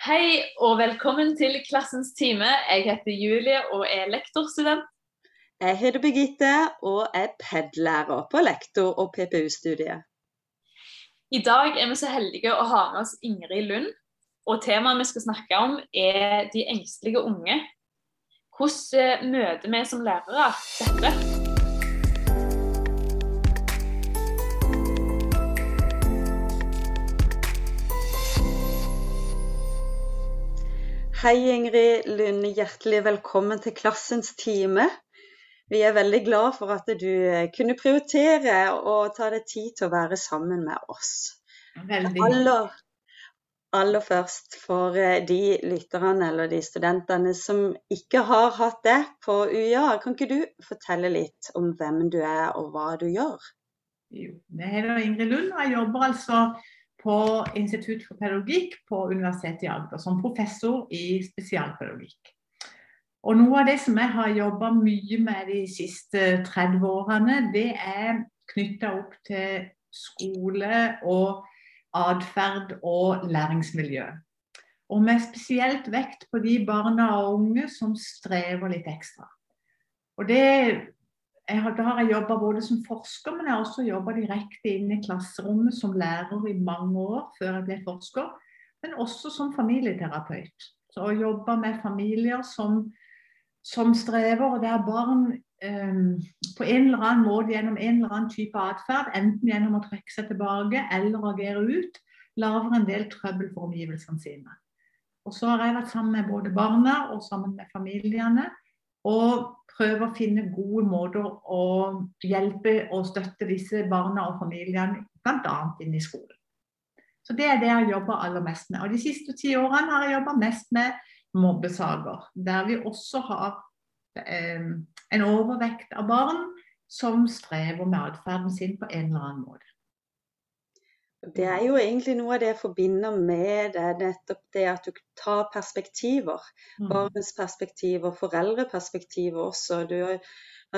Hei og velkommen til Klassens time. Jeg heter Julie og er lektorstudent. Jeg heter Birgitte og er PED-lærer på lektor- og PPU-studiet. I dag er vi så heldige å ha med oss Ingrid Lund. Og temaet vi skal snakke om er de engstelige unge. Hvordan møter vi som lærere dette? Hei Ingrid Lund, hjertelig velkommen til Klassens time. Vi er veldig glad for at du kunne prioritere å ta deg tid til å være sammen med oss. Veldig. Aller, aller først for eh, de lytterne eller de studentene som ikke har hatt det på UiA, kan ikke du fortelle litt om hvem du er og hva du gjør? Jo, jeg heter Ingrid Lund og jeg jobber altså på Institutt for pedagogikk på Universitetet i Agder som professor i spesialpedagogikk. Og Noe av det som jeg har jobba mye med de siste 30 årene, det er knytta opp til skole og atferd og læringsmiljø. Og med spesielt vekt på de barna og unge som strever litt ekstra. Og det jeg, da har jeg jobba både som forsker, men jeg har også jobba direkte inn i klasserommet som lærer i mange år før jeg ble forsker. Men også som familieterapeut. Så å jobbe med familier som, som strever, og der barn um, på en eller annen måte gjennom en eller annen type atferd, enten gjennom å trekke seg tilbake eller agere ut, lager en del trøbbel for omgivelsene sine. Og så har jeg vært sammen med både barna og sammen med familiene. Og prøve å finne gode måter å hjelpe og støtte disse barna og familiene, bl.a. inn i skolen. Så Det er det jeg jobber aller mest med. Og De siste ti årene har jeg jobba mest med mobbesaker, der vi også har eh, en overvekt av barn som strever med atferden sin på en eller annen måte. Det er jo egentlig noe av det jeg forbinder med det, nettopp det at du tar perspektiver. Mm. Barnets perspektiver, foreldreperspektiver også. Du har,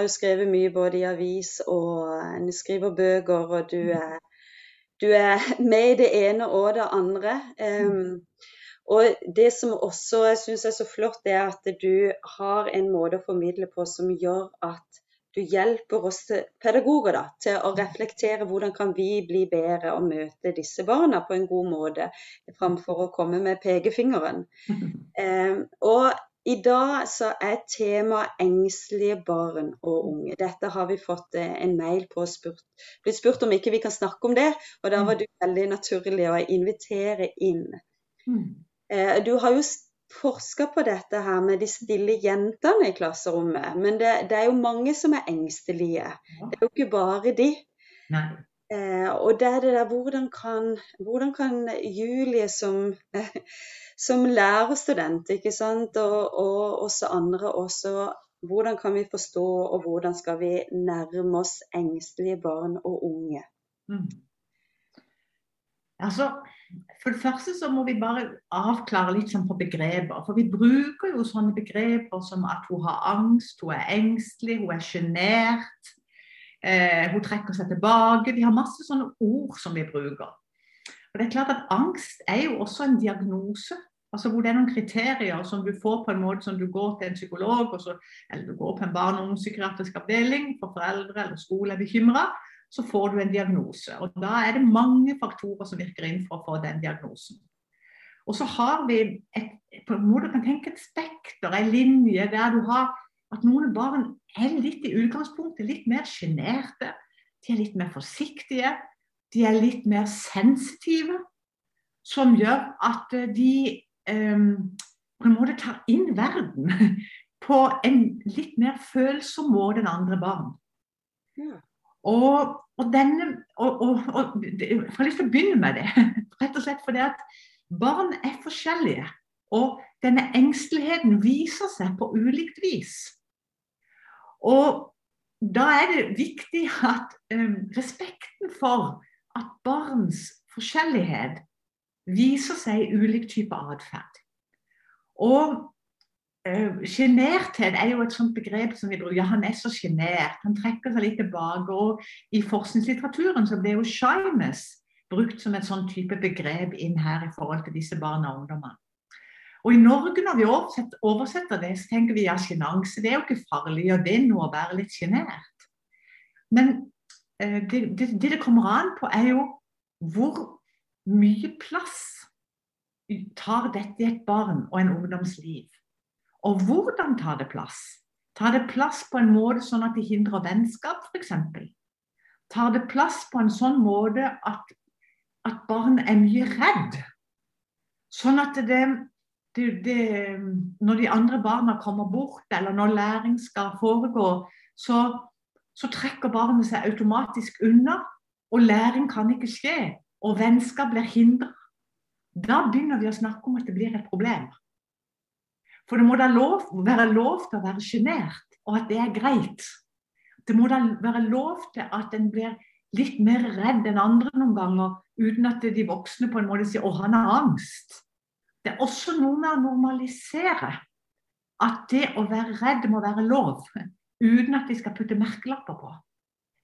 jo skrevet mye både i avis og du skriver bøker, og du mm. er, du er med i det ene og det andre. Um, og det som også jeg syns er så flott, er at du har en måte å formidle på som gjør at du hjelper oss pedagoger da, til å reflektere hvordan kan vi bli bedre og møte disse barna på en god måte, framfor å komme med pekefingeren. Eh, og i dag så er tema engstelige barn og unge. Dette har vi fått eh, en mail på og spurt, blitt spurt om ikke vi kan snakke om det. Og da var det du veldig naturlig å invitere inn. Mm. Eh, du har jo forska på dette her med de stille jentene i klasserommet. Men det, det er jo mange som er engstelige. Ja. Det er jo ikke bare de. Eh, og det er det der hvordan kan, hvordan kan Julie som, eh, som lærerstudent, ikke sant, og, og også andre også hvordan kan vi forstå, og hvordan skal vi nærme oss engstelige barn og unge? Mm. Altså, for det første så må vi bare avklare litt sånn på begreper. For vi bruker jo sånne begreper som at hun har angst, hun er engstelig, hun er sjenert. Eh, hun trekker seg tilbake. Vi har masse sånne ord som vi bruker. Og det er klart at Angst er jo også en diagnose. Altså hvor det er noen kriterier som du får på en måte som du går til en psykolog, så, eller du går på en barne- og ungdomspsykiatrisk avdeling for foreldre eller skole er bekymra så får du en diagnose. Og Da er det mange faktorer som virker inn for å få den diagnosen. Og så har vi et, på en måte kan tenke et spekter, en linje, der du har at noen barn er litt i utgangspunktet litt mer sjenerte. De er litt mer forsiktige. De er litt mer sensitive. Som gjør at de um, på en måte tar inn verden på en litt mer følsom måte enn andre barn. Ja. Og, og, denne, og, og, Jeg har lyst til å begynne med det. Rett og slett fordi at barn er forskjellige. Og denne engsteligheten viser seg på ulikt vis. Og da er det viktig at um, respekten for at barns forskjellighet viser seg i ulik type atferd. Og Sjenerthet uh, er jo et sånt begrep som vi bruker. Ja, han er så sjenert. Han trekker seg litt tilbake. Og i forskningslitteraturen så ble jo shyness brukt som et sånn type begrep inn her i forhold til disse barna og ungdommene. Og i Norge, når vi oversetter det, så tenker vi ja, sjenanse, det er jo ikke farlig, og det er noe å være litt sjenert. Men eh, det, det, det det kommer an på, er jo hvor mye plass tar dette i et barn og en ungdoms liv. Og hvordan tar det plass? Tar det plass på en måte sånn at det hindrer vennskap, f.eks.? Tar det plass på en sånn måte at, at barn er mye redd? Sånn at det, det, det, når de andre barna kommer bort, eller når læring skal foregå, så, så trekker barnet seg automatisk unna. Og læring kan ikke skje. Og vennskap blir hindra. Da begynner vi å snakke om at det blir et problem. For det må da lov, være lov til å være sjenert, og at det er greit. Det må da være lov til at en blir litt mer redd enn andre noen ganger, uten at de voksne på en måte sier 'å, han har angst'. Det er også noe med å normalisere at det å være redd må være lov, uten at de skal putte merkelapper på.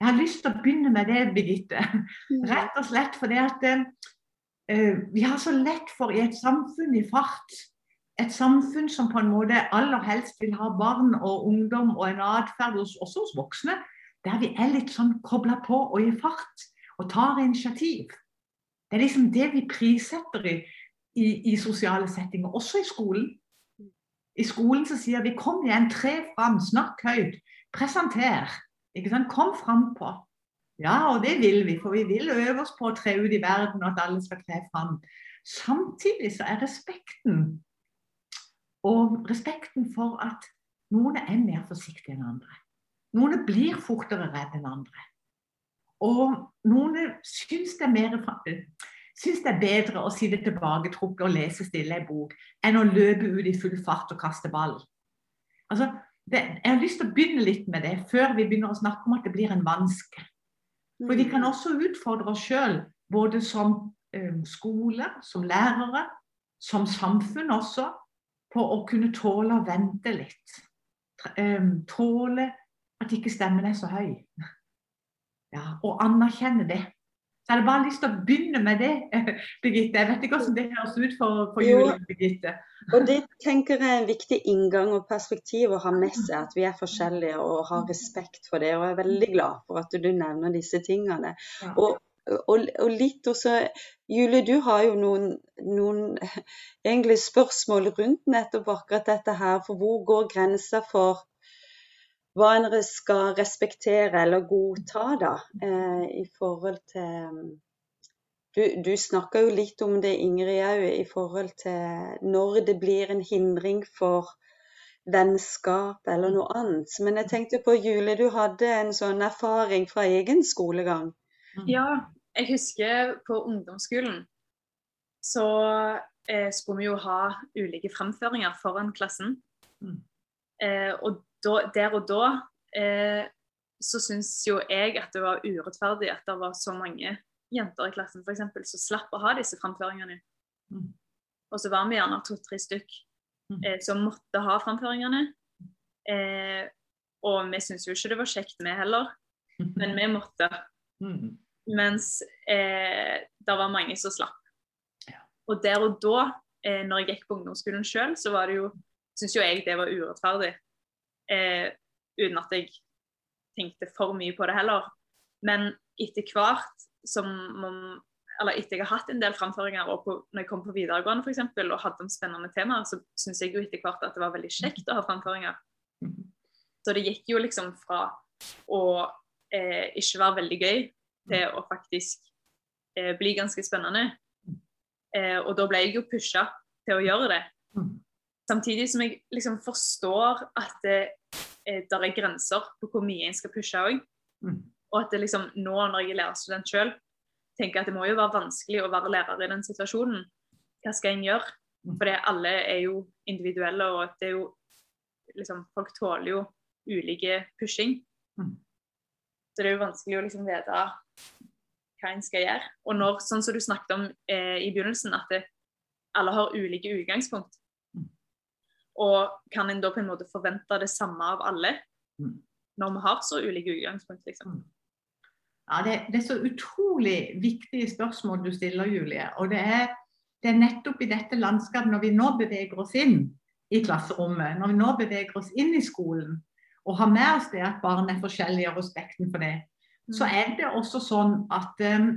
Jeg har lyst til å begynne med det, Birgitte. Mm. Rett og slett fordi at uh, vi har så lett for i et samfunn i fart et samfunn som på en måte aller helst vil ha barn og ungdom og en atferd også hos voksne, der vi er litt sånn kobla på og i fart og tar initiativ. Det er liksom det vi prissetter i, i, i sosiale settinger, også i skolen. I skolen så sier vi 'kom igjen, tre fram, snakk høyt, presenter'. Ikke sant? Kom frampå. Ja, og det vil vi, for vi vil øve oss på å tre ut i verden og at alle skal tre fram. Samtidig så er respekten og respekten for at noen er mer forsiktige enn andre. Noen blir fortere redd enn andre. Og noen syns det er mer syns det er bedre å sitte tilbaketrukket og lese stille en bok enn å løpe ut i full fart og kaste ball. Altså, det, jeg har lyst til å begynne litt med det før vi begynner å snakke om at det blir en vanske. For vi kan også utfordre oss sjøl, både som ø, skole, som lærere, som samfunn også, på å kunne tåle å vente litt. Tåle at ikke stemmen er så høy. Ja, og anerkjenne det. Så jeg hadde bare lyst til å begynne med det, Birgitte. Jeg vet ikke hvordan det høres ut for, for julen, Birgitte. Og Det tenker jeg er en viktig inngang og perspektiv å ha med seg, at vi er forskjellige og har respekt for det. Og jeg er veldig glad for at du nevner disse tingene. Og og, og, litt også Julie, du har jo noen, noen egentlig spørsmål rundt nettopp akkurat dette her. For hvor går grensa for hva en skal respektere eller godta, da? Eh, I forhold til Du, du snakka jo litt om det, Ingrid òg, i forhold til når det blir en hindring for vennskap eller noe annet. Men jeg tenkte på Julie, du hadde en sånn erfaring fra egen skolegang. Ja, jeg husker på ungdomsskolen så eh, skulle vi jo ha ulike fremføringer foran klassen. Mm. Eh, og da, der og da eh, så syns jo jeg at det var urettferdig at det var så mange jenter i klassen eksempel, som slapp å ha disse fremføringene. Mm. Og så var vi gjerne to-tre stykk mm. eh, som måtte ha fremføringene. Eh, og vi syntes jo ikke det var kjekt, vi heller. Men vi måtte. Mm. Mens eh, det var mange som slapp. Ja. Og der og da, eh, når jeg gikk på ungdomsskolen sjøl, så var det jo Syns jo jeg det var urettferdig. Eh, uten at jeg tenkte for mye på det heller. Men etter hvert som eller etter jeg har hatt en del framføringer, og på, når jeg kom på videregående for eksempel, og hadde om spennende temaer, så syns jeg jo etter hvert at det var veldig kjekt å ha framføringer. Mm-hmm. Så det gikk jo liksom fra å eh, ikke være veldig gøy til å faktisk eh, bli ganske spennende. Eh, og da ble jeg jo pusha til å gjøre det. Samtidig som jeg liksom forstår at det, eh, der er grenser på hvor mye en skal pushe òg. Og at det liksom nå når jeg er lærerstudent sjøl, tenker at det må jo være vanskelig å være lærer i den situasjonen. Hva skal en gjøre? For alle er jo individuelle, og det er jo liksom Folk tåler jo ulike pushing. Så det er jo vanskelig å liksom vite hva en skal gjøre. Og når, sånn som du snakket om eh, i begynnelsen, at det, alle har ulike utgangspunkt. Og kan en da på en måte forvente det samme av alle når vi har så ulike utgangspunkt, liksom? Ja, det, det, er så utrolig viktige spørsmål du stiller, Julie. Og det er det er nettopp i dette landskapet, når vi nå beveger oss inn i klasserommet, når vi nå beveger oss inn i skolen, og har med oss det at barn er forskjellige og respekten for det, så mm. er det også sånn at um,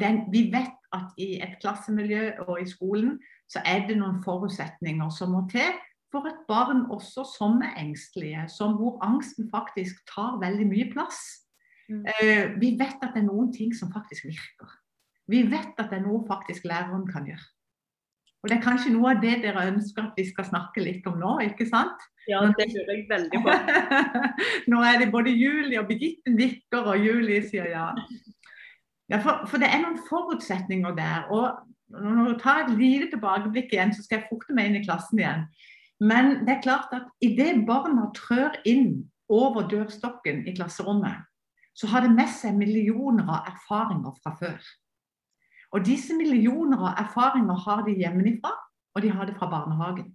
den, vi vet at i et klassemiljø og i skolen så er det noen forutsetninger som må til for et barn også som er engstelige, som hvor angsten faktisk tar veldig mye plass. Mm. Uh, vi vet at det er noen ting som faktisk virker. Vi vet at det er noe faktisk læreren kan gjøre. Og Det er kanskje noe av det dere ønsker at vi skal snakke litt om nå, ikke sant? Ja, det lurer jeg veldig på. nå er det både Julie og Birgitte nikker, og Julie sier ja. ja for, for, det er noen forutsetninger der. og Når du tar et lite tilbakeblikk igjen, så skal jeg forte meg inn i klassen igjen. Men det er klart at idet barna trør inn over dørstokken i klasserommet, så har det med seg millioner av erfaringer fra før. Og disse millioner av erfaringer har de hjemmefra, og de har det fra barnehagen.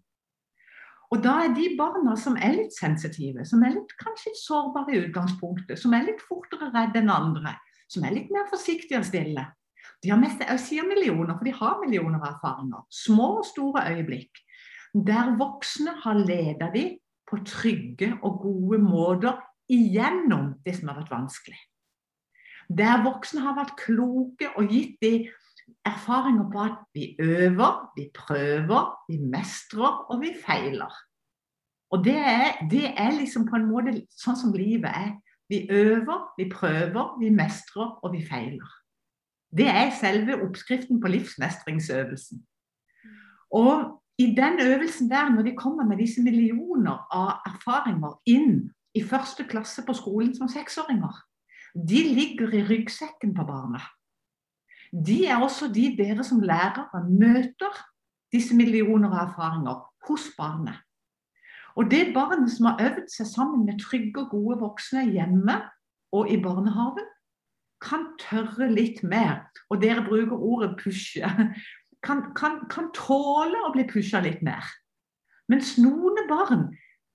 Og da er de barna som er litt sensitive, som er litt kanskje sårbare i utgangspunktet, som er litt fortere redde enn andre, som er litt mer forsiktige og stille. De har mest, jeg sier millioner, for de har millioner av erfaringer. Små og store øyeblikk. Der voksne har ledet dem på trygge og gode måter igjennom det som har vært vanskelig. Der voksne har vært kloke og gitt dem erfaringer på at vi øver, vi prøver, vi mestrer og vi feiler. Og det er, det er liksom på en måte sånn som livet er. Vi øver, vi prøver, vi mestrer og vi feiler. Det er selve oppskriften på livsmestringsøvelsen. Og i den øvelsen der, når de kommer med disse millioner av erfaringer inn i første klasse på skolen som seksåringer, de ligger i ryggsekken på barna de er også de dere som lærere møter disse millioner av erfaringer hos barnet. Og det barnet som har øvd seg sammen med trygge og gode voksne hjemme og i barnehagen, kan tørre litt mer. Og dere bruker ordet 'pushe'. Kan, kan, kan tåle å bli pusha litt mer. Mens noen barn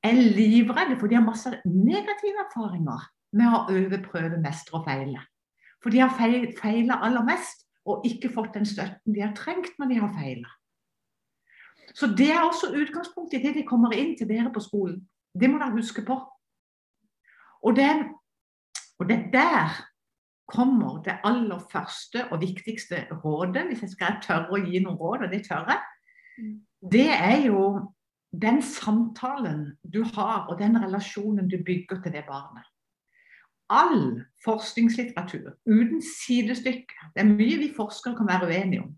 er livredde, for de har masse negative erfaringer med å øve, prøve, mestre og feile. For de har feila aller mest og ikke fått den støtten de har trengt når de har feila. Så det er også utgangspunktet i det de kommer inn til dere på skolen. Det må dere huske på. Og det, og det der kommer det aller første og viktigste rådet, hvis jeg skal tørre å gi noen råd, og det tør jeg, det er jo den samtalen du har, og den relasjonen du bygger til det barnet all forskningslitteratur uten sidestykke Det er mye vi forskere kan være uenige om.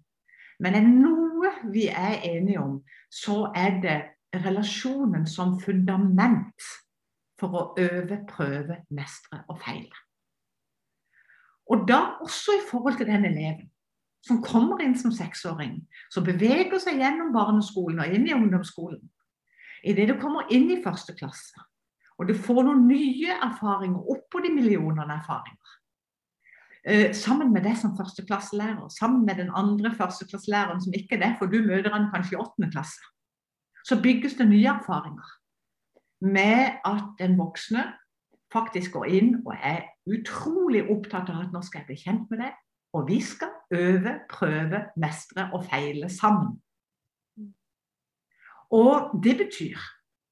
Men er det noe vi er enige om, så er det relasjonen som fundament for å øve, prøve, mestre og feile. Og da også i forhold til den eleven som kommer inn som seksåring, som beveger seg gjennom barneskolen og inn i ungdomsskolen. Idet du kommer inn i første klasse, og du får noen nye erfaringer oppå de millionene erfaringer. Eh, sammen med deg som førsteklasselærer, sammen med den andre førsteklasselæreren som ikke er det, for du møter han kanskje i åttende klasse, så bygges det nye erfaringer. Med at den voksne faktisk går inn og er utrolig opptatt av at nå skal jeg bli kjent med deg, og vi skal øve, prøve, mestre og feile sammen. Og det betyr,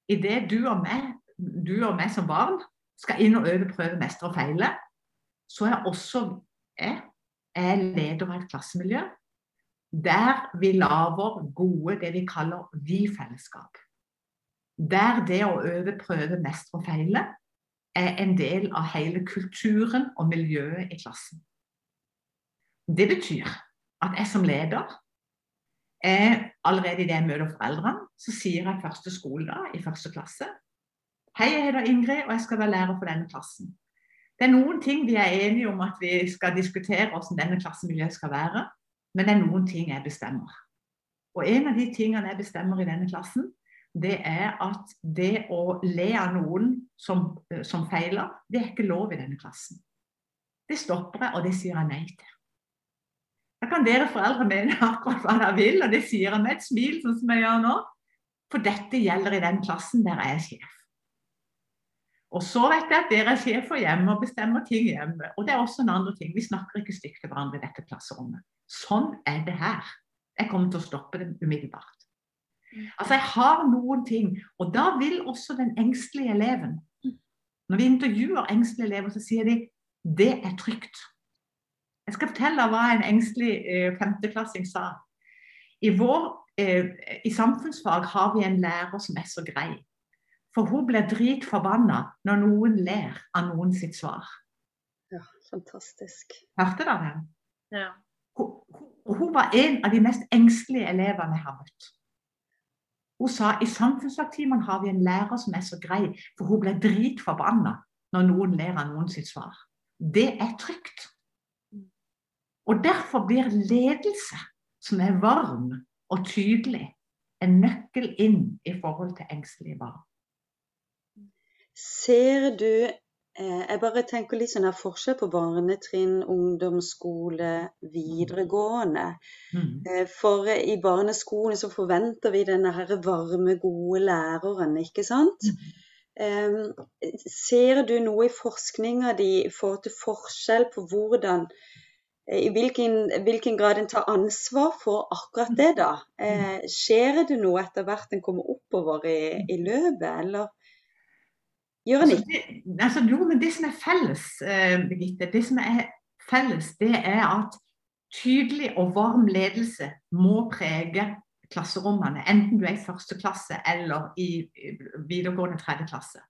idet du og meg du og meg som barn skal inn og øve, prøve, mestre og feile, så er også jeg jeg leder av et klassemiljø der vi lager gode, det vi kaller vi-fellesskap. Der det å øve, prøve, mestre og feile er en del av hele kulturen og miljøet i klassen. Det betyr at jeg som leder jeg, allerede idet jeg møter foreldrene, så sier jeg første skoledag i første klasse Hei, jeg heter Ingrid, og jeg skal være lærer for denne klassen. Det er noen ting vi er enige om at vi skal diskutere hvordan denne klassemiljøet skal være, men det er noen ting jeg bestemmer. Og en av de tingene jeg bestemmer i denne klassen, det er at det å le av noen som, eh, som feiler, det er ikke lov i denne klassen. Det stopper jeg, og det sier jeg nei til. Da kan dere foreldre mene akkurat hva dere vil, og det sier jeg med et smil, sånn som jeg gjør nå. For dette gjelder i den klassen der jeg er sjef. Og så vet jeg at dere er sjefer hjemme og bestemmer ting hjemme. Og det er også en andre ting. Vi snakker ikke stygt til hverandre i dette klasserommet. Sånn er det her. Jeg kommer til å stoppe det umiddelbart. Altså, jeg har noen ting, og da vil også den engstelige eleven Når vi intervjuer engstelige elever, så sier de det er trygt. Jeg skal fortelle hva en engstelig eh, femteklassing sa. I, vår, eh, I samfunnsfag har vi en lærer som er så grei. For hun blir dritforbanna når noen ler av noen sitt svar. Ja, fantastisk. Hørte dere det? Ja. Hun, hun, hun var en av de mest engstelige elevene jeg har møtt. Hun sa i samfunnsfagtimene har vi en lærer som er så grei, for hun blir dritforbanna når noen ler av noen sitt svar. Det er trygt. Og derfor blir ledelse som er varm og tydelig, en nøkkel inn i forhold til engstelige barn. Ser du eh, Jeg bare tenker litt sånn her forskjell på barnetrinn, ungdomsskole, videregående. Mm. Eh, For i barneskolen så forventer vi denne her varme, gode læreren, ikke sant? Eh, Ser du noe i forskninga di i forhold til forskjell på hvordan eh, i hvilken, hvilken grad en tar ansvar for akkurat det, da? Eh, skjer det noe etter hvert en kommer oppover i, i løpet, eller gjør en Altså, ikke? det, altså, jo, men det som er felles, eh, Birgitte, det som er felles, det er at tydelig og varm ledelse må prege klasserommene, enten du er i første klasse eller i i videregående tredje klasse.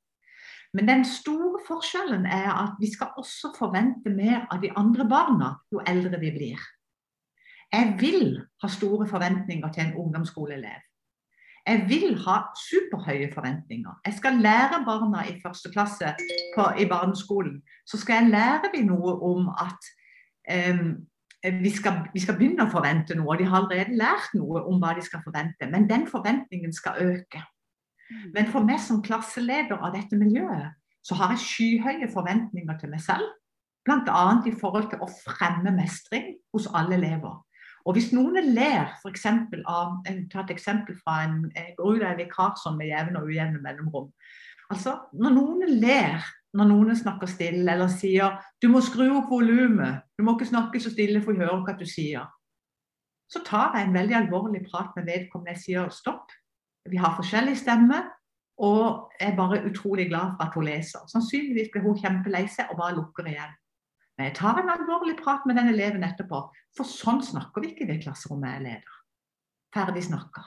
Men den store forskjellen er at vi skal også forvente mer av de andre barna jo eldre vi blir. Jeg vil ha store forventninger til en ungdomsskoleelev. Jeg vil ha superhøye forventninger. Jeg skal lære barna i første klasse på, i barneskolen. Så skal jeg lære dem noe om at um, vi, skal, vi skal begynne å forvente noe. De har allerede lært noe om hva de skal forvente. Men den forventningen skal øke. Men for meg som klasseleder av dette miljøet, så har jeg skyhøye forventninger til meg selv. Bl.a. i forhold til å fremme mestring hos alle elever. Og hvis noen ler eksempel av, jeg tar et eksempel fra en jeg ut av en vikar som med jevne og ujevne mellomrom. Altså, Når noen ler når noen snakker stille eller sier du må skru opp volumet, du må ikke snakke så stille for å høre hva du sier, så tar jeg en veldig alvorlig prat med vedkommende. Jeg sier stopp, vi har forskjellig stemme, og er bare utrolig glad for at hun leser. Sannsynligvis blir hun kjempelei seg og bare lukker igjen. Men jeg tar en alvorlig prat med den eleven etterpå, for sånn snakker vi ikke i det klasserommet jeg leder. Ferdig snakka.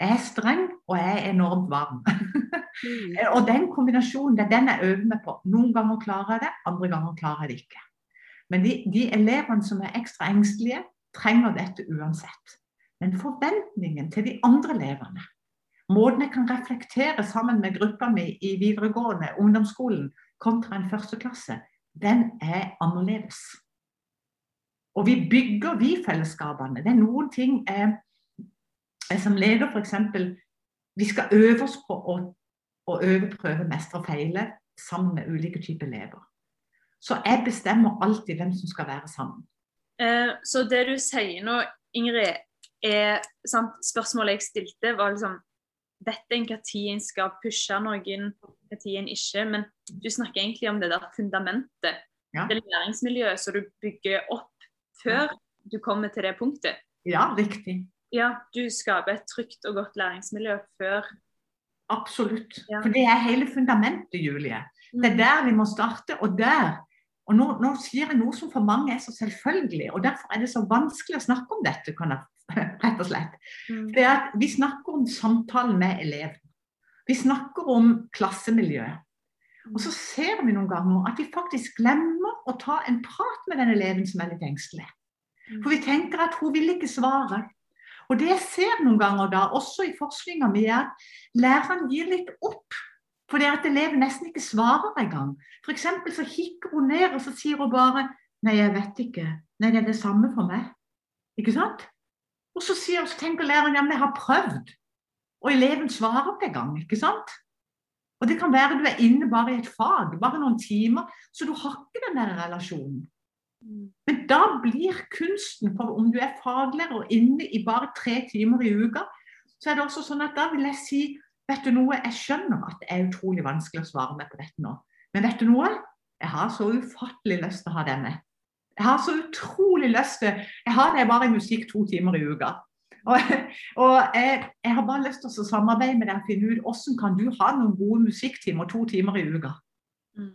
Jeg er streng, og jeg er enormt varm. Mm. og den kombinasjonen, det er den jeg øver meg på. Noen ganger klarer jeg det, andre ganger klarer jeg det ikke. Men de, de elevene som er ekstra engstelige, trenger dette uansett. Men forventningen til de andre elevene, måten jeg kan reflektere sammen med gruppa mi i videregående, ungdomsskolen, kontra en første klasse, den er annerledes. Og vi bygger vi fellesskapene. Det er noen ting jeg, jeg som leder f.eks. Vi skal øve oss på å, å øve, prøve, mestre og feile sammen med ulike typer elever. Så jeg bestemmer alltid hvem som skal være sammen. Eh, så det du sier nå, Ingrid, er sant, Spørsmålet jeg stilte, var liksom Vet en når en skal pushe noen, når en ikke? Men du snakker egentlig om det der fundamentet. Ja. Det læringsmiljøet som du bygger opp før du kommer til det punktet. Ja, riktig. Ja, du skaper et trygt og godt læringsmiljø før Absolutt. Ja. For det er hele fundamentet, Julie. Det er der vi må starte, og der og nå, nå sier jeg noe som for mange er så selvfølgelig, og derfor er det så vanskelig å snakke om dette, rett og slett. Mm. Det er at Vi snakker om samtalen med eleven. Vi snakker om klassemiljøet. Og så ser vi noen ganger at vi faktisk glemmer å ta en prat med den eleven som er litt engstelig. For vi tenker at hun vil ikke svare. Og det jeg ser noen ganger da, også i forskninga mi, er at læreren gir litt opp. Fordi at eleven nesten ikke svarer engang. F.eks. så kikker hun ned og så sier hun bare Nei, jeg vet ikke. Nei, det er det samme for meg. Ikke sant? Og så, sier, så tenker læreren ja, men jeg har prøvd. Og eleven svarer ikke engang. Ikke sant? Og det kan være du er inne bare i et fag, bare noen timer, så du har ikke den der relasjonen. Men da blir kunsten, for om du er faglærer inne i bare tre timer i uka, så er det også sånn at da vil jeg si Vet du noe, jeg skjønner at det er utrolig vanskelig å svare meg på dette nå. Men vet du noe? Jeg har så ufattelig lyst til å ha deg med. Jeg har så utrolig lyst til Jeg har det bare i musikk to timer i uka. Og, og jeg, jeg, har bare lyst til å samarbeide med deg og finne ut hvordan kan du ha noen gode musikktimer to timer i uka. Mm.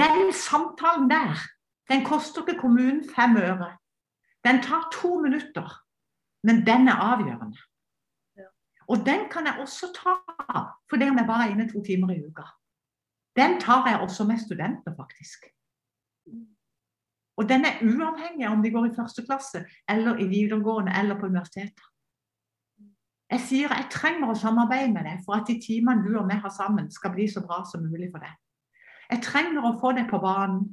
Den samtalen der, den koster ikke kommunen fem øre. Den tar to minutter, men den er avgjørende. Ja. Og den kan jeg også ta fordi om jeg bare er inne to timer i uka. Den tar jeg også med studenter, faktisk. Mm. Og den er uavhengig av om de går i første klasse, eller i videregående eller på universitetet. Jeg sier jeg trenger å samarbeide med deg for at de timene du og vi har sammen, skal bli så bra som mulig for deg. Jeg trenger å få deg på banen.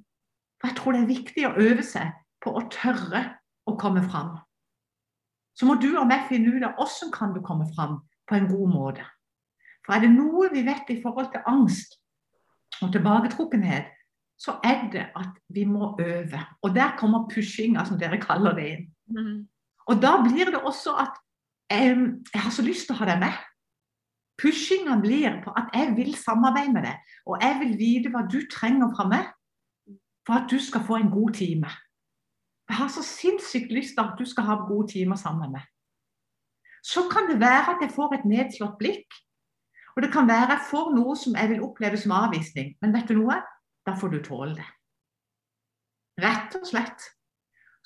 For jeg tror det er viktig å øve seg på å tørre å komme fram. Så må du og meg finne ut av hvordan kan du komme fram på en god måte. For er det noe vi vet i forhold til angst og tilbaketrukkenhet, så er det at vi må øve. Og der kommer pushinga, som dere kaller det, inn. Mm. Og da blir det også at jeg har så lyst til å ha deg med. Pushinga blir på at jeg vil samarbeide med deg, og jeg vil vite hva du trenger fra meg for at du skal få en god time. Jeg har så sinnssykt lyst til at du skal ha gode timer sammen med meg. Så kan det være at jeg får et nedslått blikk, og det kan være jeg får noe som jeg vil oppleve som avvisning. Men vet du noe? Da får du tåle det. Rett og slett.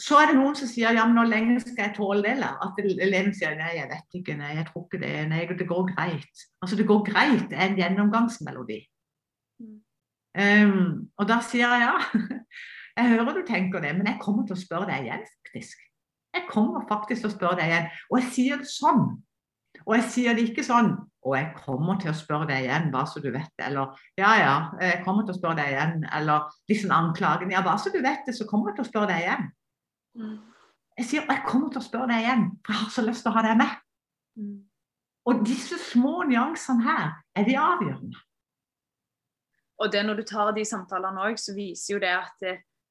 Så er det noen som sier ja, men hvor lenge skal jeg tåle det? Eller? At eleven sier nei, jeg vet ikke, nei, jeg tror ikke det, nei, det går greit. Altså det går greit det er en gjennomgangsmelodi. Mm. Um, og da sier jeg ja, jeg hører du tenker det, men jeg kommer til å spørre deg igjen, faktisk. Jeg kommer faktisk til å spørre deg igjen. Og jeg sier det sånn. Og jeg sier det ikke sånn og jeg kommer til å spørre deg igjen, bare så du vet det. Eller ja, ja, jeg kommer til å spørre deg igjen. Eller liksom anklagen. Ja, bare så du vet det, så kommer jeg til å spørre deg igjen. Jeg sier jeg kommer til å spørre deg igjen, for jeg har så lyst til å ha deg med. Mm. Og disse små nyansene her er de avgjørende. Og det når du tar de samtalene òg, så viser jo det at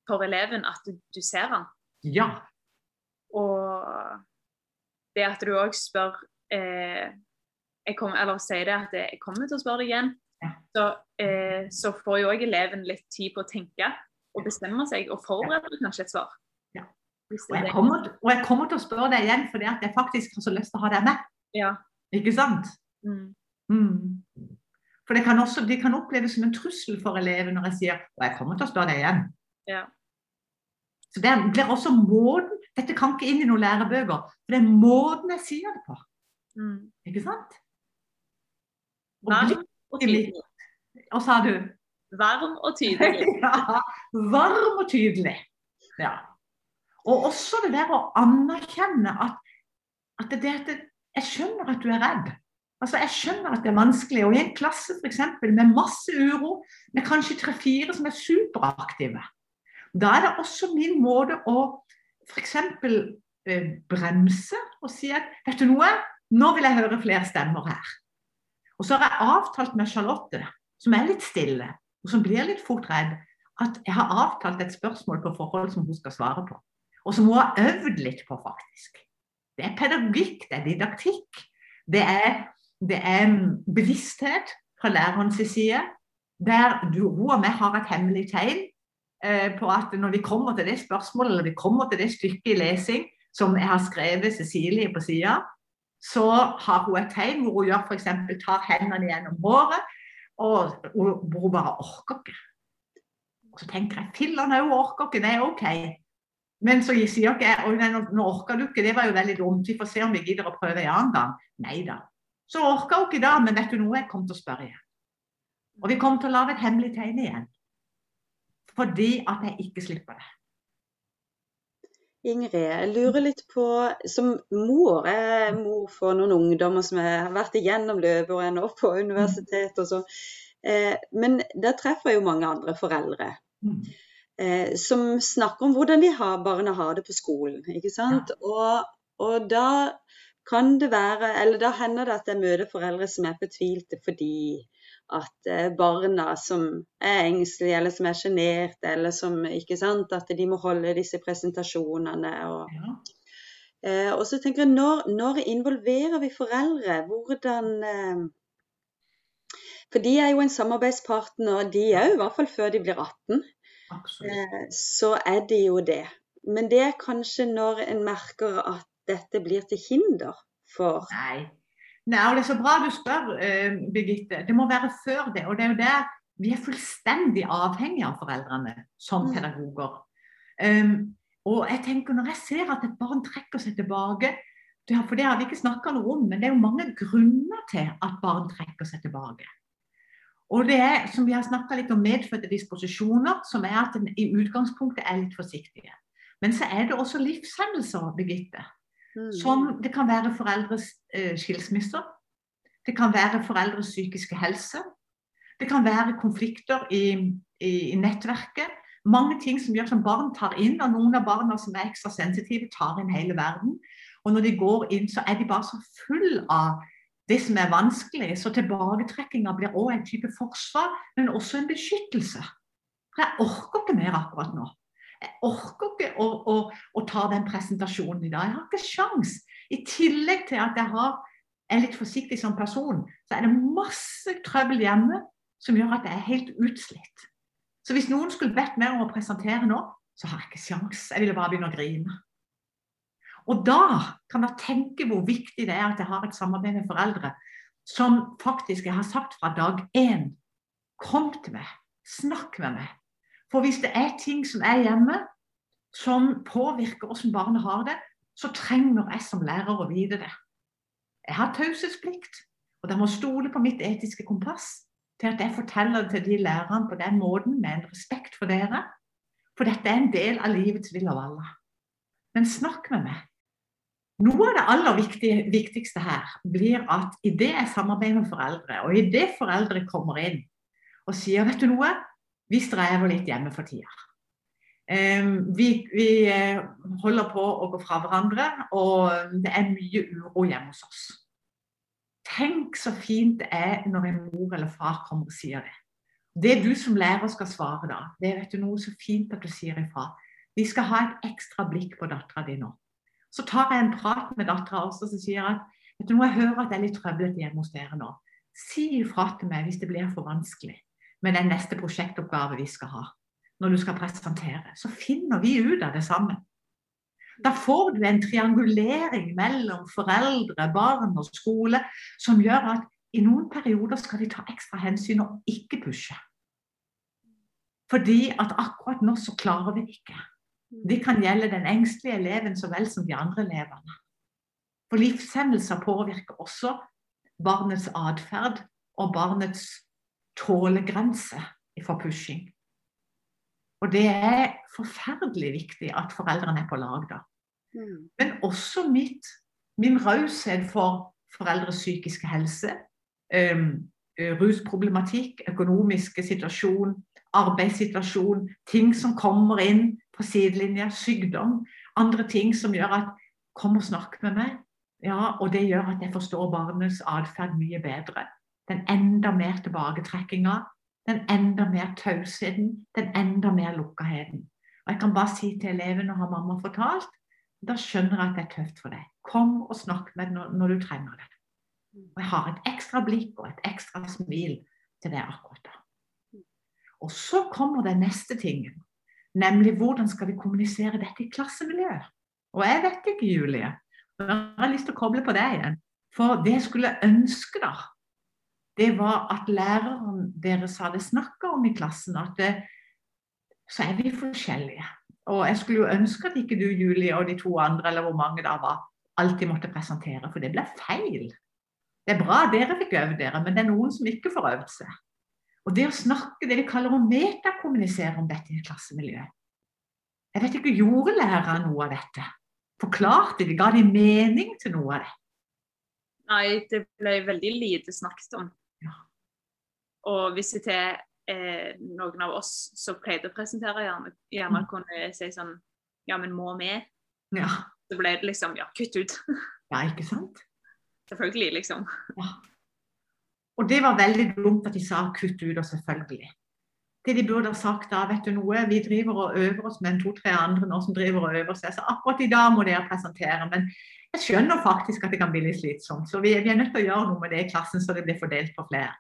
for eleven at du, du ser han. Ja. Og det at du òg spør eh, kommer, Eller sier det at jeg kommer til å spørre deg igjen, ja. så, eh, så, får jo òg eleven litt tid på å tenke og bestemme seg og forberede kanskje et svar. Og jeg, kommer, og jeg, kommer, til å spørre deg igjen fordi at jeg faktisk har så lyst til å ha deg med. Ja. Ikke sant? Mm. Mm. For det kan også de kan oppleves som en trussel for eleven når jeg sier og jeg kommer til å spørre deg igjen. Ja. Så det blir også måten Dette kan ikke inn i noen lærebøker. For det er måten jeg sier det på. Mm. Ikke sant? Varm og tydelig. Hva sa du? Varm og tydelig. ja, varm og tydelig. Ja. Og også det der å anerkjenne at, at det, det, jeg skjønner at du er redd. Altså, Jeg skjønner at det er vanskelig. Og i en klasse for eksempel, med masse uro, med kanskje tre-fire som er superaktive, da er det også min måte å f.eks. Eh, bremse og si at vet du noe, nå vil jeg høre flere stemmer her. Og så har jeg avtalt med Charlotte, som er litt stille, og som blir litt fort redd, at jeg har avtalt et spørsmål på forhold som hun skal svare på og som hun har øvd litt på, faktisk. Det er pedagogikk, det er didaktikk. Det er, det er bevissthet fra lærerens side, der du, hun og meg har et hemmelig tegn eh, på at når vi kommer til det spørsmålet, eller vi kommer til det stykket i lesing som jeg har skrevet Cecilie på sida, så har hun et tegn hvor hun gjør f.eks. tar hendene gjennom håret, og hvor hun bare orker ikke. Og så tenker jeg filler'n òg orker ikke, det er OK. Men så sier ikke jeg nei, nå orker du ikke, det var jo veldig dumt, vi får se om vi gidder å prøve en annen gang. Nei da. Så orka hun ikke da, men vet du noe, jeg kom til å spørre igjen. Og vi kom til å lage et hemmelig tegn igjen. Fordi at jeg ikke slipper det. Ingrid, jeg lurer litt på Som mor, jeg er mor for noen ungdommer som har vært igjennom løpet og er nå på universitet og sånn. Eh, men der treffer jeg jo mange andre foreldre. Mm eh, som snakker om hvordan de har, barna har det på skolen. ikke sant? Ja. Og, og, da kan det være, eller da hender det at jeg møter foreldre som er fortvilte fordi at eh, barna som er engstelige eller som er sjenerte, eller som ikke sant, at de må holde disse presentasjonene. og ja. Eh, og så tenker jeg, når, når, involverer vi foreldre? Hvordan eh, For de er jo en samarbeidspartner, de òg, i hvert fall før de blir 18. Eh, så er det jo det. men det er kanskje når en merker at dette blir til hinder for Nei. Nei, og Det er så bra du spør, uh, Birgitte. Det må være før det. og det er jo der Vi er fullstendig avhengige av foreldrene som mm. pedagoger. Um, og jeg tenker Når jeg ser at et barn trekker seg tilbake For det har vi ikke snakka noe om, men det er jo mange grunner til at barn trekker seg tilbake. Og det er, som vi har snakka litt om, medfødte disposisjoner, som er at en i utgangspunktet er litt forsiktige. Men så er det også livshendelser, Birgitte, Mm. Som det kan være foreldres eh, skilsmisser. Det kan være foreldres psykiske helse. Det kan være konflikter i, i, i, nettverket. Mange ting som gjør som barn tar inn, og noen av barna som er ekstra sensitive, tar inn hele verden. Og når de går inn, så er de bare så full av det som er vanskelig. Så tilbaketrekkinga blir òg en type forsvar, men også en beskyttelse. For jeg orker ikke mer akkurat nå. Jeg orker ikke å, å, å, ta den presentasjonen i dag. Jeg har ikke sjans. I tillegg til at jeg har, er litt forsiktig som person, så er det masse trøbbel hjemme som gjør at jeg er helt utslitt. Så hvis noen skulle bedt meg om å presentere nå, så har jeg ikke sjans. Jeg ville bare begynne å grine. Og da kan jeg tenke hvor viktig det er at jeg har et samarbeid med foreldre som faktisk jeg har sagt fra dag én Kom til meg, snakk med meg, for hvis det er ting som er hjemme, som påvirker hvordan barnet har det, så trenger jeg som lærer å vite det. Jeg har taushetsplikt, og de må stole på mitt etiske kompass til at jeg forteller det til de lærerne på den måten, med en respekt for dere. For dette er en del av livets vill og valla. Men snakk med meg. Noe av det aller viktige, viktigste her blir at idet jeg samarbeider med foreldre, og idet foreldre kommer inn og sier vet du noe, vi strever litt hjemme for tida. Vi, vi, eh, holder på å gå fra hverandre, og det er mye uro hjemme hos oss. Tenk så fint det er når en mor eller far kommer og sier det. Det du som lærer skal svare da, det er vet du, noe så fint at du sier ifra. Vi skal ha et ekstra blikk på dattera di nå. Så tar jeg en prat med dattera også og sier at vet du, nå jeg hører at det er litt trøblete hjemme hos dere nå. Si ifra til meg hvis det blir for vanskelig med den neste prosjektoppgave vi skal ha. Når du skal presentere. Så finner vi ut av det sammen. Da får du en triangulering mellom foreldre, barn og skole som gjør at i noen perioder skal vi ta ekstra hensyn og ikke pushe. Fordi at akkurat nå så klarer vi ikke. Det kan gjelde den engstelige eleven så vel som de andre elevene. For livshemmelser påvirker også barnets atferd og barnets tålegrense for pushing. Og det er forferdelig viktig at foreldrene er på lag da. Mm. Men også mitt, min raushet for foreldres psykiske helse, um, rusproblematikk, økonomiske situasjon, arbeidssituasjon, ting som kommer inn på sidelinja, sykdom, andre ting som gjør at Kom og snakk med meg. Ja, og det gjør at jeg forstår barnets atferd mye bedre den enda mer tilbaketrekkinga, den enda mer tausheten, den enda mer lukkaheten. Og Jeg kan bare si til elevene har mamma fortalt, da skjønner jeg at det er tøft for deg. Kom og snakk med når, når du trenger det. Og jeg har et ekstra blikk og et ekstra smil til deg akkurat da. Og så kommer den neste tingen, nemlig hvordan skal vi kommunisere dette i klassemiljøet? Og jeg vet ikke, Julie. Jeg har lyst til å koble på deg igjen. For det jeg skulle ønske, da, det var at læreren deres hadde snakka om i klassen at det, så er vi forskjellige. Og jeg skulle jo ønske at ikke du, Julie, og de to andre, eller hvor mange da var, alltid måtte presentere, for det ble feil. Det er bra dere fikk øvd dere, men det er noen som ikke får øvd seg. Og det å snakke, det vi kaller å metakommunisere om dette i et klassemiljø Jeg vet ikke, gjorde læreren noe av dette? Forklarte de, ga de mening til noe av det? Nei, det ble veldig lite snakket om. Og hvis det er eh, noen av oss som pleide å presentere, gjerne, gjerne mm. kunne si sånn Ja, men må vi? Ja. Så ble det liksom Ja, kutt ut. ja, ikke sant? Selvfølgelig, liksom. Ja. Og det var veldig dumt at de sa kutt ut, og selvfølgelig. Det de burde ha sagt da, vet du noe, vi driver og øver oss med to-tre andre nå som driver og øver seg, så akkurat i dag må dere presentere. Men jeg skjønner faktisk at det kan bli litt slitsomt, så vi, vi er nødt til å gjøre noe med det i klassen så det blir fordelt på flere.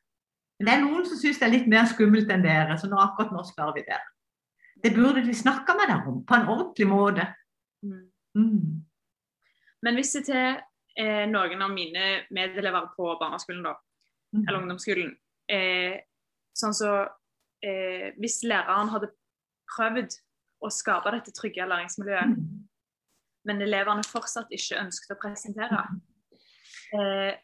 Men det er noen som syns det er litt mer skummelt enn dere, så nå akkurat nå spør vi dere. Det burde de snakke med deg om på en ordentlig måte. Mm. Mm. Men hvis det til eh, noen av mine medelever på barneskolen, da. Eller ungdomsskolen. Eh, Sånn så eh, Hvis læreren hadde prøvd å skape dette trygge læringsmiljøet, Mm. men elevene fortsatt ikke ønsket å presentere, eh,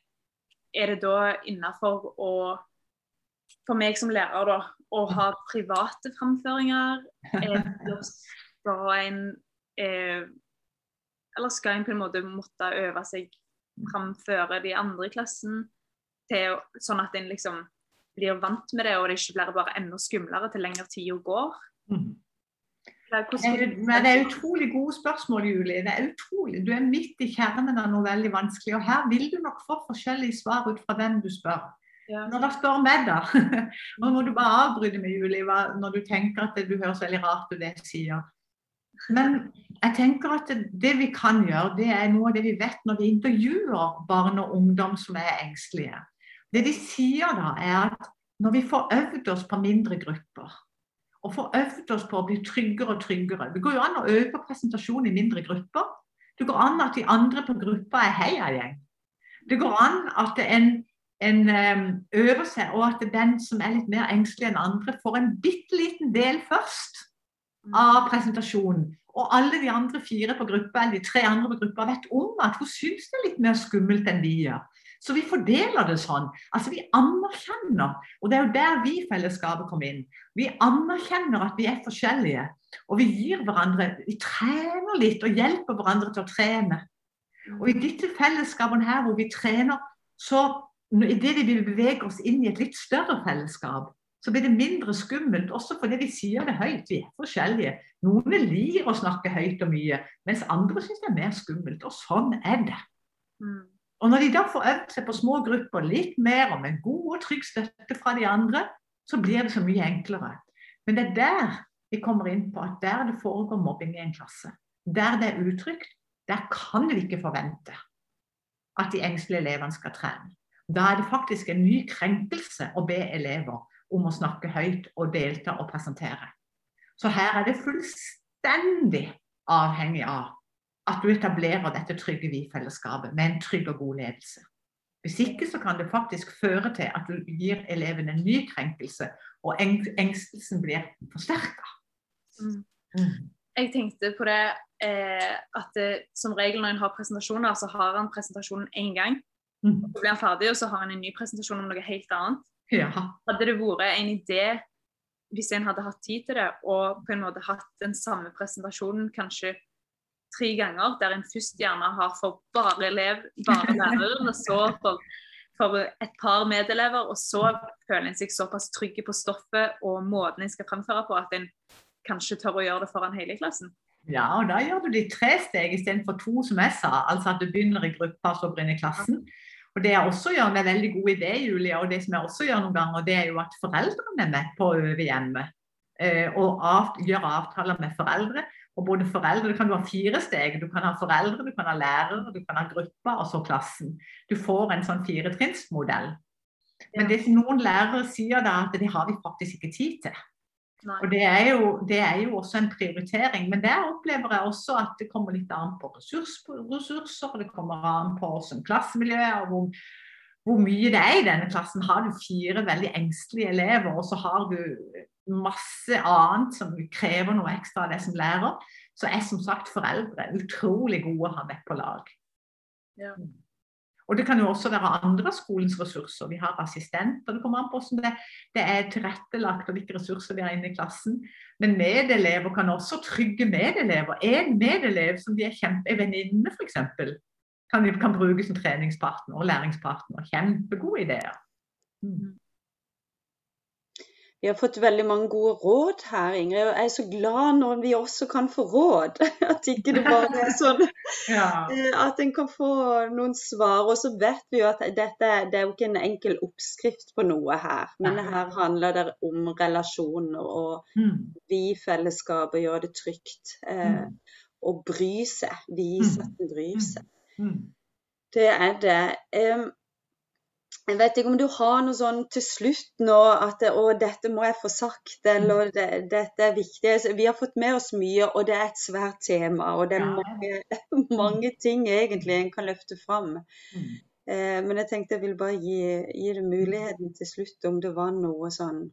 er det da innafor å For meg som lærer, da, å ha private framføringer? Skal en eh, Eller skal en på en måte måtte øve seg framføre de andre i klassen, til, sånn at en liksom blir vant med det, og det ikke blir bare enda skumlere til lengre tid går? Mm. Men det er utrolig gode spørsmål, Julie. Det er utrolig. Du er midt i kjernen av noe veldig vanskelig. Og her vil du nok få forskjellige svar ut fra hvem du spør. Ja. Når jeg spør meg, da, nå må du bare avbryte med Julie, hva- når du tenker at det, du høres veldig rart ut det jeg sier. Men jeg tenker at det, det vi kan gjøre, det er noe av det vi vet når vi intervjuer barn og ungdom som er engstelige. Det de sier da, er at når vi får øvd oss på mindre grupper, og får øvd oss på å bli tryggere og tryggere Det går jo an å øve på presentasjon i mindre grupper. Det går an at de andre på gruppa er heiagjeng. Det går an at en, en øver seg, og at den som er litt mer engstelig enn andre, får en bitte liten del først av presentasjonen. Og alle de andre fire på gruppa, eller de tre andre på gruppa vet om at hun syns det er litt mer skummelt enn de gjør. Så vi fordeler det sånn. Altså Vi anerkjenner, og det er jo der vi i fellesskapet kommer inn. Vi anerkjenner at vi er forskjellige, og vi gir hverandre Vi trener litt og hjelper hverandre til å trene. Og i disse fellesskapene her hvor vi trener, så idet vi beveger oss inn i et litt større fellesskap, så blir det mindre skummelt, også fordi vi sier det høyt. Vi er forskjellige. Noen lir å snakke høyt og mye, mens andre syns det er mer skummelt. Og sånn er det. Mm. Og når de da får øvd seg på små grupper litt mer og med god og trygg støtte fra de andre, så blir det så mye enklere. Men det er der vi kommer inn på at der det foregår mobbing i en klasse, der det er utrygt, der kan vi ikke forvente at de engstelige elevene skal trene. Da er det faktisk en ny krenkelse å be elever om å snakke høyt og delta og presentere. Så her er det fullstendig avhengig av at du etablerer dette trygge vi-fellesskapet med en trygg og god ledelse. Hvis ikke så kan det faktisk føre til at du gir eleven en ny krenkelse, og eng engstelsen blir forsterka. Mm. Jeg tenkte på det eh, at det, som regel når en har presentasjoner, så har han presentasjonen én gang. Mm. Så blir han ferdig, og så har han en ny presentasjon om noe helt annet. Ja. Hadde det vært en idé, hvis en hadde hatt tid til det, og på en måte hatt den samme presentasjonen kanskje tre ganger, der en først gjerne har for bare elev, bare læreren, og så for, for et par medelever, og så føler en seg såpass trygge på stoffet og måten en skal fremføre på, at en kanskje tør å gjøre det foran hele klassen. ja, og da gjør du de tre steg istedenfor to, som jeg sa. Altså at du begynner i gruppa, så brenner klassen. Og det jeg også gjør, en veldig god idé, Julia, og det som jeg også gjør noen ganger, det er jo at foreldrene er med på å øve hjemme. Eh, og av, gjør avtaler med foreldre. Og både foreldre, Du kan ha fire steg. Du kan ha foreldre, du kan ha lærere, du kan ha grupper og så klassen. Du får en sånn firetrinnsmodell. Men det noen lærere sier da, at det har vi faktisk ikke tid til. Nei. Og det er, jo, det er jo også en prioritering. Men der opplever jeg også at det kommer litt an på ressurs, ressurser. Det kommer an på hvordan klassemiljøet er, hvor, hvor mye det er i denne klassen. Har du fire veldig engstelige elever, og så har du masse annet som krever noe ekstra av deg som lærer, så er som sagt foreldre utrolig gode å ha med på lag. Ja. Og det kan jo også være andre av skolens ressurser. Vi har assistenter. Det kommer an på hvordan det, det er tilrettelagt og hvilke ressurser vi har inne i klassen. Men medelever kan også trygge medelever. En medelev som de er kjempe, en venninne f.eks. Kan, kan bruke som treningspartner og læringspartner. Kjempegode ideer. Mm. Vi har fått veldig mange gode råd her, Ingrid. Og jeg er så glad når vi også kan få råd. At ikke det bare er sånn Ja. eh, at en kan få noen svar. Og så vet vi jo at dette det er jo ikke en enkel oppskrift på noe her. Men Nei. her handler det om relasjoner og Mm. vi i fellesskapet gjør det trygt. Eh, Mm. og bry seg. Vise Mm. at en bryr seg. Mm. Det er det. Em, jeg vet ikke om du har noe sånn til slutt nå at å, dette må jeg få sagt, eller det, dette er viktig. Vi har fått med oss mye, og det er et svært tema. Og det er mange, mange ting egentlig en kan løfte fram. Mm. Eh, men jeg tenkte jeg vil bare gi, gi det muligheten til slutt, om det var noe sånn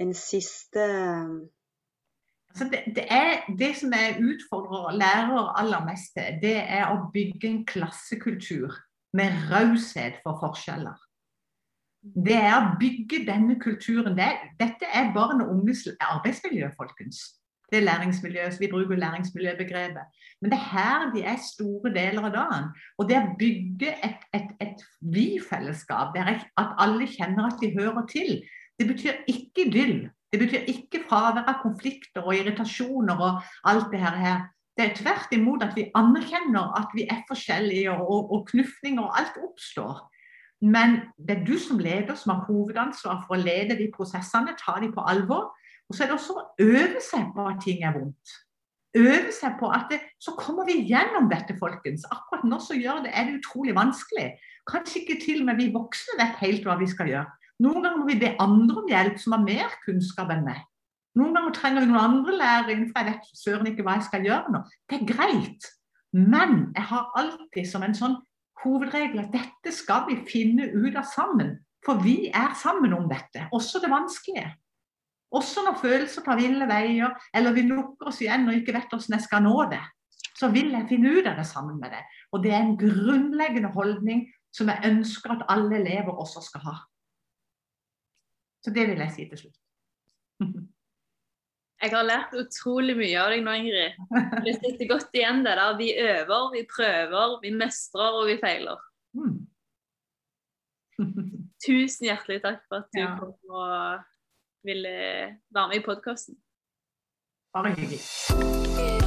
En siste Altså det, det, er, det som jeg utfordrer lærere aller mest til, det er å bygge en klassekultur med raushet for forskjeller. Det er å bygge denne kulturen. Det, dette er barn og unges arbeidsmiljø, folkens. Det er læringsmiljø, så Vi bruker læringsmiljøbegrepet. Men det er her de er store deler av dagen. Og det å bygge et, et, et vi-fellesskap, at alle kjenner at de hører til, det betyr ikke idyll. Det betyr ikke fravær av konflikter og irritasjoner og alt det her. Det er tvert imot at vi anerkjenner at vi er forskjellige, og, og knufninger og alt oppstår. Men det er du som leder som har hovedansvar for å lede de prosessene, ta de på alvor. Og så er det også å øve seg på at ting er vondt. Øve seg på at det, så kommer vi gjennom dette, folkens. Akkurat nå så gjør det, er det utrolig vanskelig. Kanskje ikke til og med vi voksne vet helt hva vi skal gjøre. Noen ganger må vi be andre om hjelp som har mer kunnskap enn meg. Noen ganger trenger vi noen andre lærere innenfor. jeg vet søren ikke hva jeg skal gjøre nå. Det er greit. Men jeg har alltid som en sånn hovedregel at dette skal vi finne ut av sammen. For vi er sammen om dette, også det vanskelige. Også når følelser tar ville veier, eller vi lukker oss igjen og ikke vet hvordan jeg skal nå det, så vil jeg finne ut av det sammen med deg. Og det er en grunnleggende holdning som jeg ønsker at alle elever også skal ha. Så det vil jeg si til slutt. Jeg har lært utrolig mye av deg nå, Ingrid. Det sitter godt igjen det der. Vi øver, vi prøver, vi mestrer og vi feiler. Mm. Tusen hjertelig takk for at du ja. kom og ville være med i podkasten. Bare hyggelig.